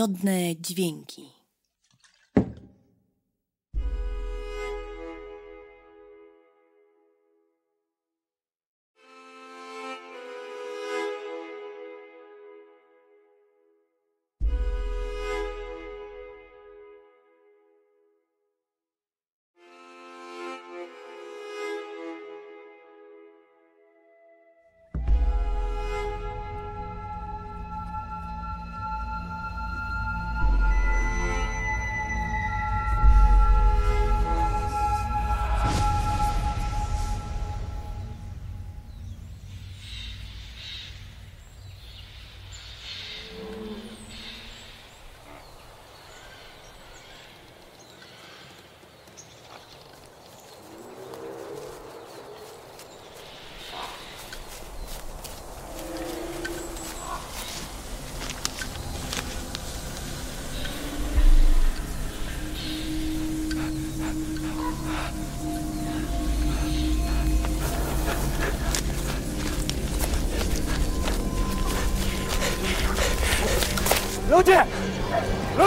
miodne dźwięki.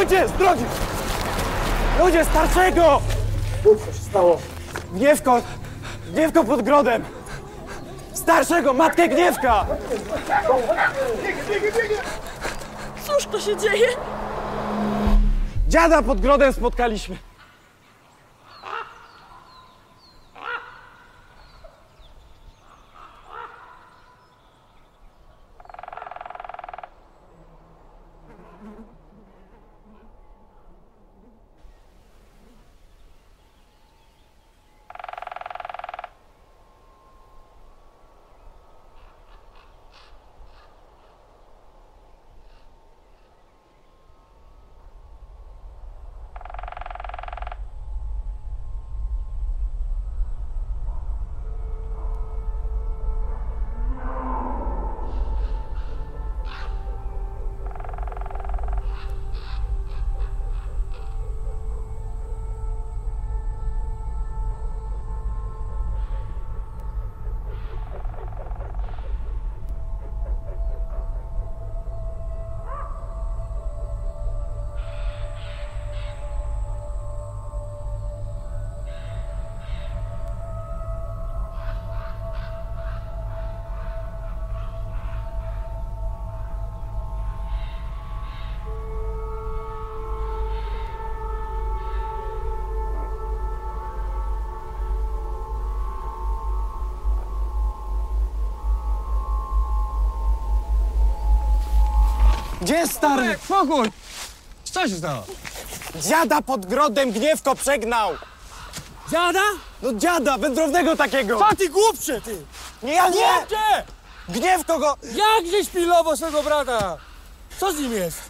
Ludzie, z drogi! Ludzie, starszego! Co się stało? Gniewko! Gniewko pod grodem! Starszego, matkę Gniewka! Cóż to się dzieje? Dziada pod grodem spotkaliśmy. Gdzie jest stary? Spokój! Co się stało? Dziada pod grodem Gniewko przegnał! Dziada? No dziada, wędrownego takiego! Co ty głupcze, ty? Nie, ja nie! Głupcze! Gniewko go... Jakżeś pilował swego brata? Co z nim jest?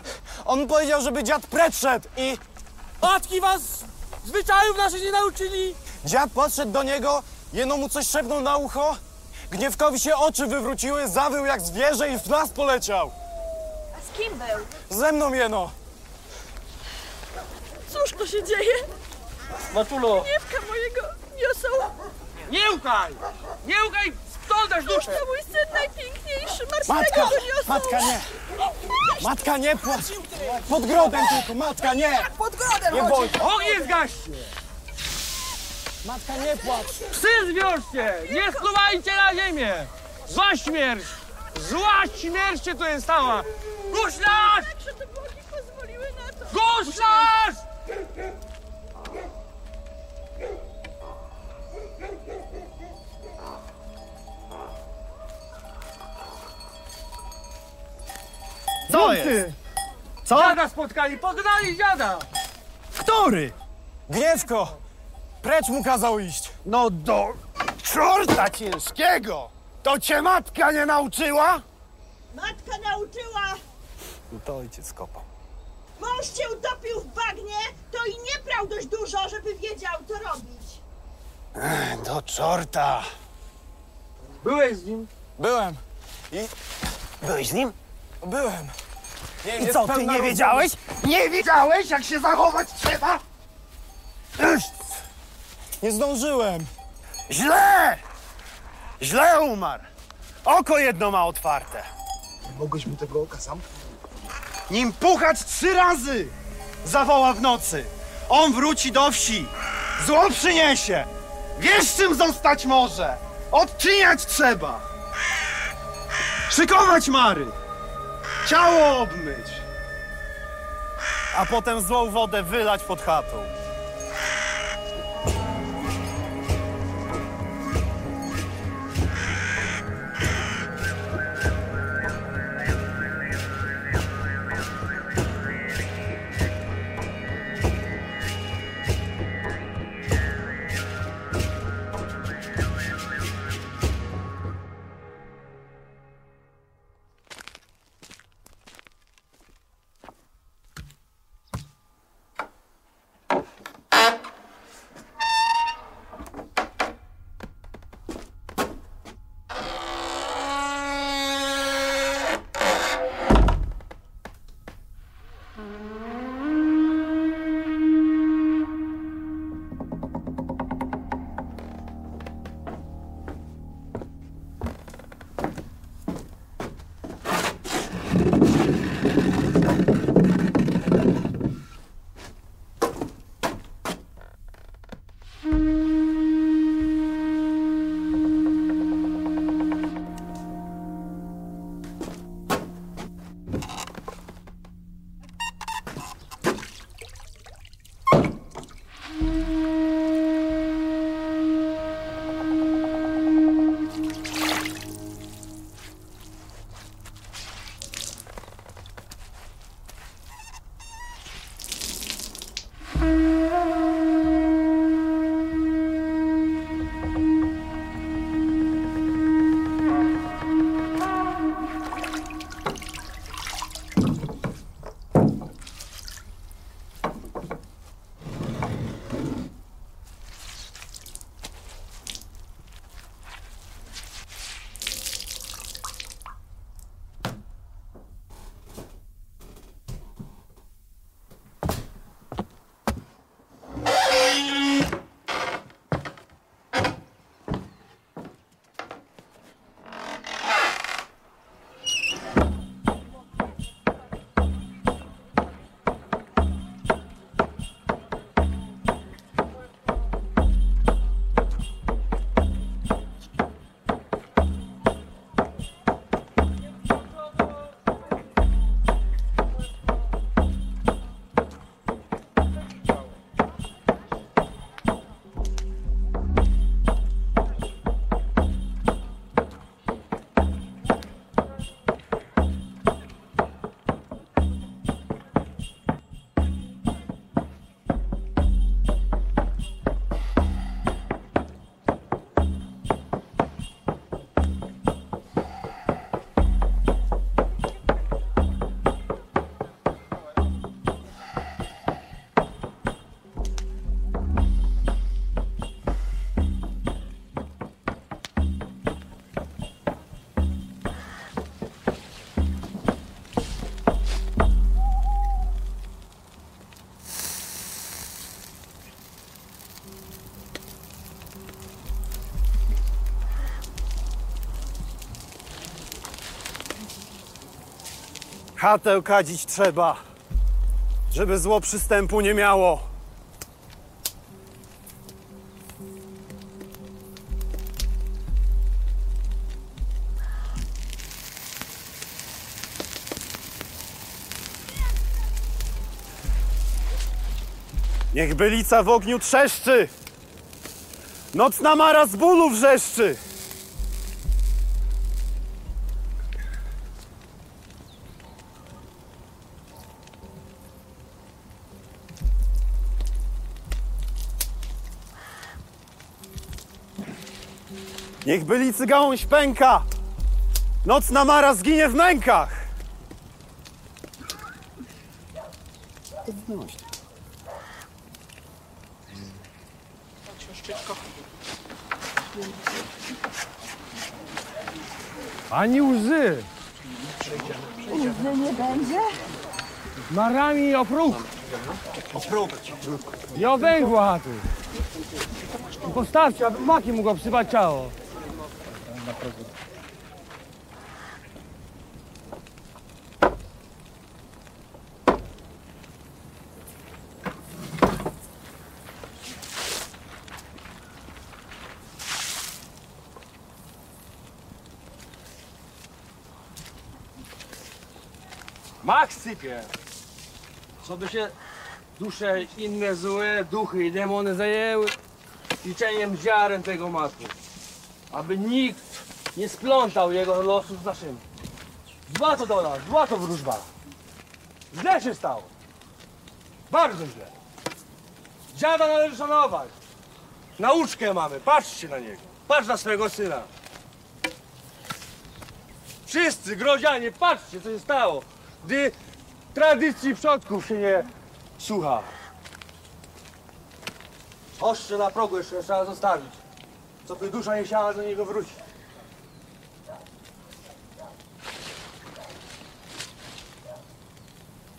On powiedział, żeby dziad precz szedł i... Matki was zwyczajów naszych nie nauczyli? Dziad podszedł do niego, jeno mu coś szepnął na ucho. Gniewkowi się oczy wywróciły, zawył jak zwierzę i w nas poleciał. Z kim był? Ze mną jeno. Cóż to się dzieje? Matulo, Dziewka mojego niosą. nie łkaj! Nie łkaj! Sprzątasz duszę! To mój syn najpiękniejszy. Matka! go niosą. Matka nie! Matka nie płacz! Pod grodem tylko, matka nie! Pod grodem Nie bądź! Ogień zgaście! Matka nie płacz! Psy zwiążcie! Nie spluwajcie na ziemię! Zła śmierć! Zła śmierć się tu jest stała! Guślarz! że te bogi pozwoliły na to. Guślarz! Co jest? Co? Dziada spotkali, pognali dziada! Który? Gniewko! Precz mu kazał iść! No do czorta ciężkiego! To cię matka nie nauczyła? Matka nauczyła, To ojciec kopał. mąż cię utopił w bagnie, to i nie prał dość dużo, żeby wiedział, co robić. Do czorta! Byłeś z nim? Byłem. Byłeś z nim? Byłem. Nie, I co, ty nie wiedziałeś? Nie wiedziałeś, jak się zachować trzeba? Iż, Nie zdążyłem. Źle! Źle umarł. Oko jedno ma otwarte. Mogłeś mu tego oka sam? nim puchać trzy razy zawoła w nocy. On wróci do wsi, zło przyniesie. Wiesz, czym zostać może? Odczyniać trzeba. Szykować mary. Ciało obmyć. A potem złą wodę wylać pod chatą. Chatę kadzić trzeba, żeby zło przystępu nie miało. Niech bylica w ogniu trzeszczy, nocna mara z bólu wrzeszczy. Niech bylicy gałąź pęka, nocna mara zginie w mękach. Ani łzy. Łzy nie będzie? Marami o próg. I o węgła. I Postawcie, aby maki mógł obsypać ciało na progu. Mach sypie! Co się dusze inne złe, duchy i demony zajęły liczeniem ziaren tego maku, aby nikt nie splątał jego losu z naszymi. Zła to dola, zła to wróżba. Źle się stało. Bardzo źle. Dziada należy szanować. Nauczkę mamy, patrzcie na niego. Patrz na swojego syna. Wszyscy grozianie, patrzcie co się stało, gdy tradycji przodków się nie słucha. Ostrze na progu jeszcze trzeba zostawić, co by dusza nie chciała do niego wrócić.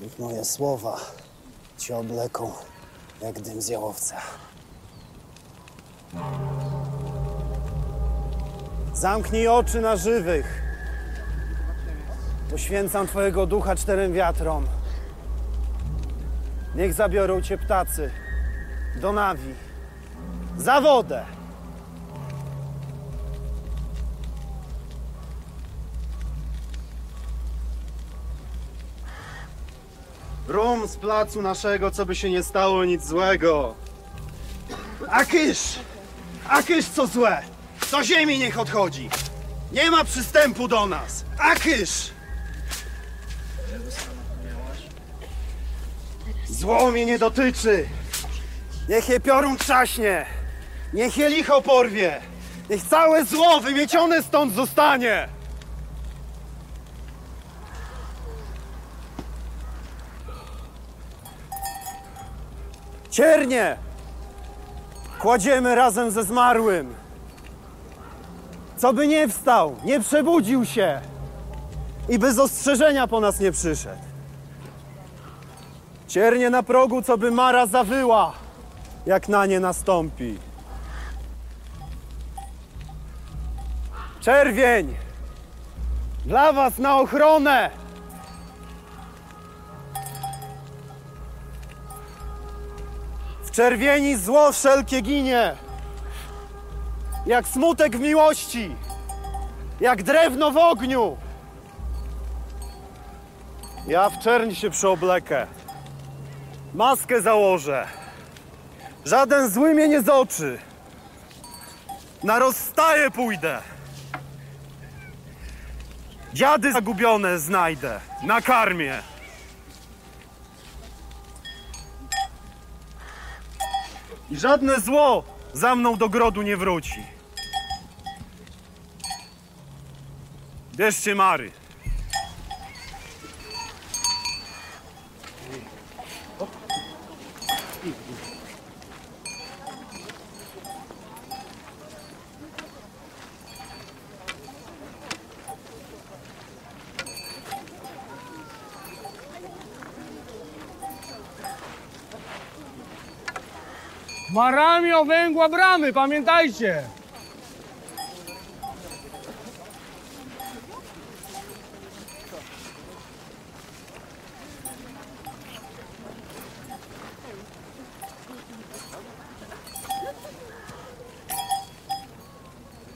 Niech moje słowa cię obleką jak dym z jałowca. Zamknij oczy na żywych. Poświęcam twojego ducha czterem wiatrom. Niech zabiorą cię ptacy do nawi. Za wodę. Rum z placu naszego, co by się nie stało, nic złego. A kysz! A kysz co złe! Do ziemi niech odchodzi! Nie ma przystępu do nas! A kysz! Zło mnie nie dotyczy! Niech je piorun trzaśnie! Niech je licho porwie! Niech całe zło wymiecione stąd zostanie! Ciernie! Kładziemy razem ze zmarłym. Co by nie wstał, nie przebudził się i bez ostrzeżenia po nas nie przyszedł. Ciernie na progu, co by Mara zawyła, jak na nie nastąpi. Czerwień! Dla was na ochronę! Czerwieni zło wszelkie ginie. Jak smutek w miłości. Jak drewno w ogniu. Ja w czerń się przyoblekę. Maskę założę. Żaden zły mnie nie zoczy. Na rozstaje pójdę. Dziady zagubione znajdę. Na I żadne zło za mną do grodu nie wróci. Bierzcie Mary. Maramio węgła bramy, pamiętajcie!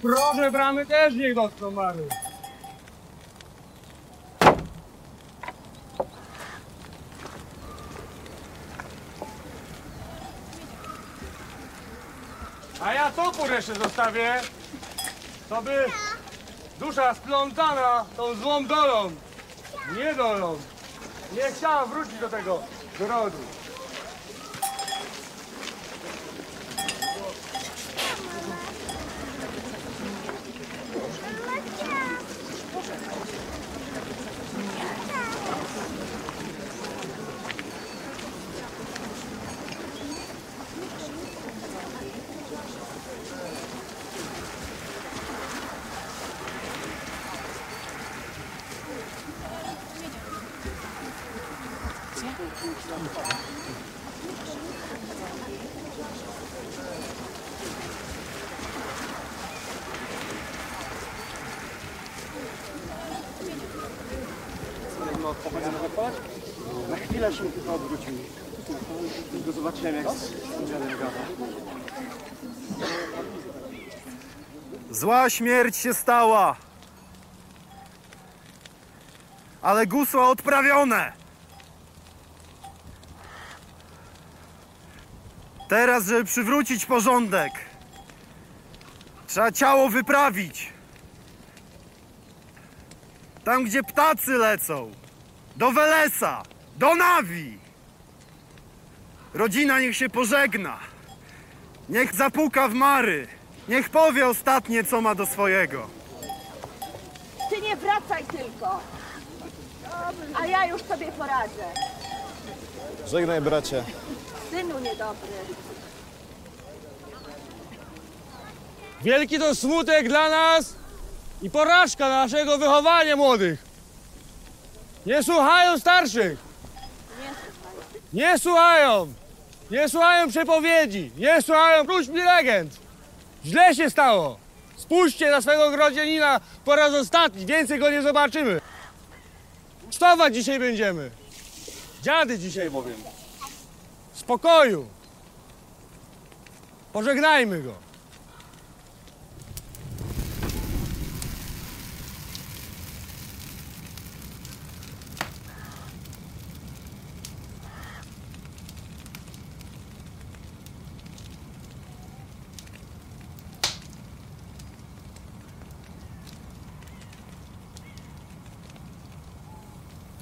Proszę bramy też niech dotkną Mary. A ja topór jeszcze zostawię, to by dusza splątana tą złą dolą, niedolą, nie chciała wrócić do tego grodu. Na chwilę się tylko odwrócił. Tylko zobaczyłem, jak z gada. Zła śmierć się stała. ale gusła odprawione. Teraz, żeby przywrócić porządek, trzeba ciało wyprawić. Tam, gdzie ptacy lecą. Do Welesa, do Nawi. Rodzina niech się pożegna. Niech zapuka w mary. Niech powie ostatnie, co ma do swojego. Ty nie wracaj tylko. A ja już sobie poradzę. Żegnaj, bracie. Synu niedobry. Wielki to smutek dla nas i porażka naszego wychowania młodych. Nie słuchają starszych. Nie słuchają. Nie słuchają przepowiedzi. Nie słuchają próśb i legend. Źle się stało. Spójrzcie na swego grodzianina po raz ostatni. Więcej go nie zobaczymy. Wstawać dzisiaj będziemy. Dziady dzisiaj bowiem. Spokoju. Pożegnajmy go.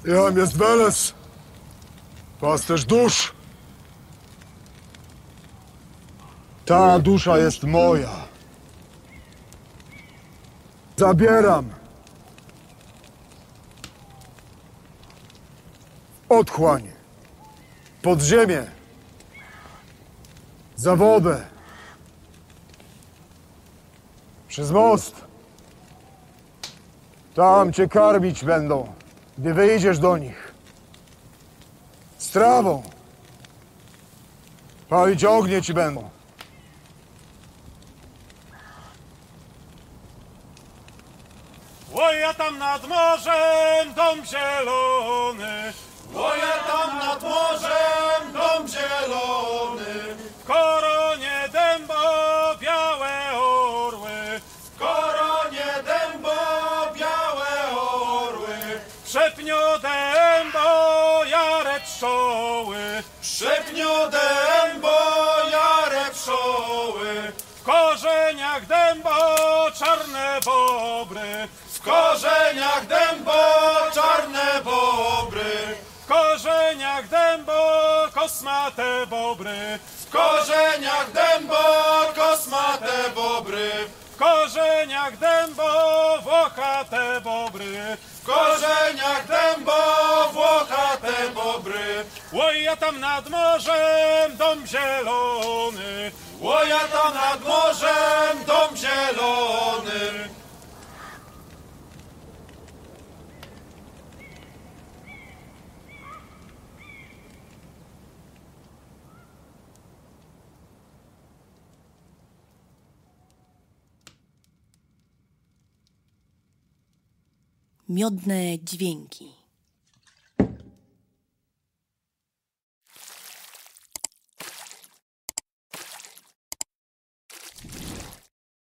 Jam jest Weles, pasterz dusz. Ta dusza jest moja. Zabieram. Otchłań. Pod ziemię. Za wodę. Przez most. Tam cię karmić będą gdy wyjdziesz do nich. Z trawą. Palić ognie ci będą. O ja tam nad morzem dom zielony, o ja tam nad morzem dom zielony, w koronie dębo białe orły, w koronie dębo białe orły, szepnio dębo jare pszczoły, szepnio dębo jare pszczoły, w korzeniach dębo czarne w korzeniach dębo czarne bobry, w korzeniach dębo kosmate bobry, w korzeniach dębo kosmate bobry, w korzeniach dębo włochate bobry, w korzeniach dębo włochate bobry. Oj, ja tam nad morzem dom zielony, oj, ja tam nad morzem dom zielony. Miodne dźwięki.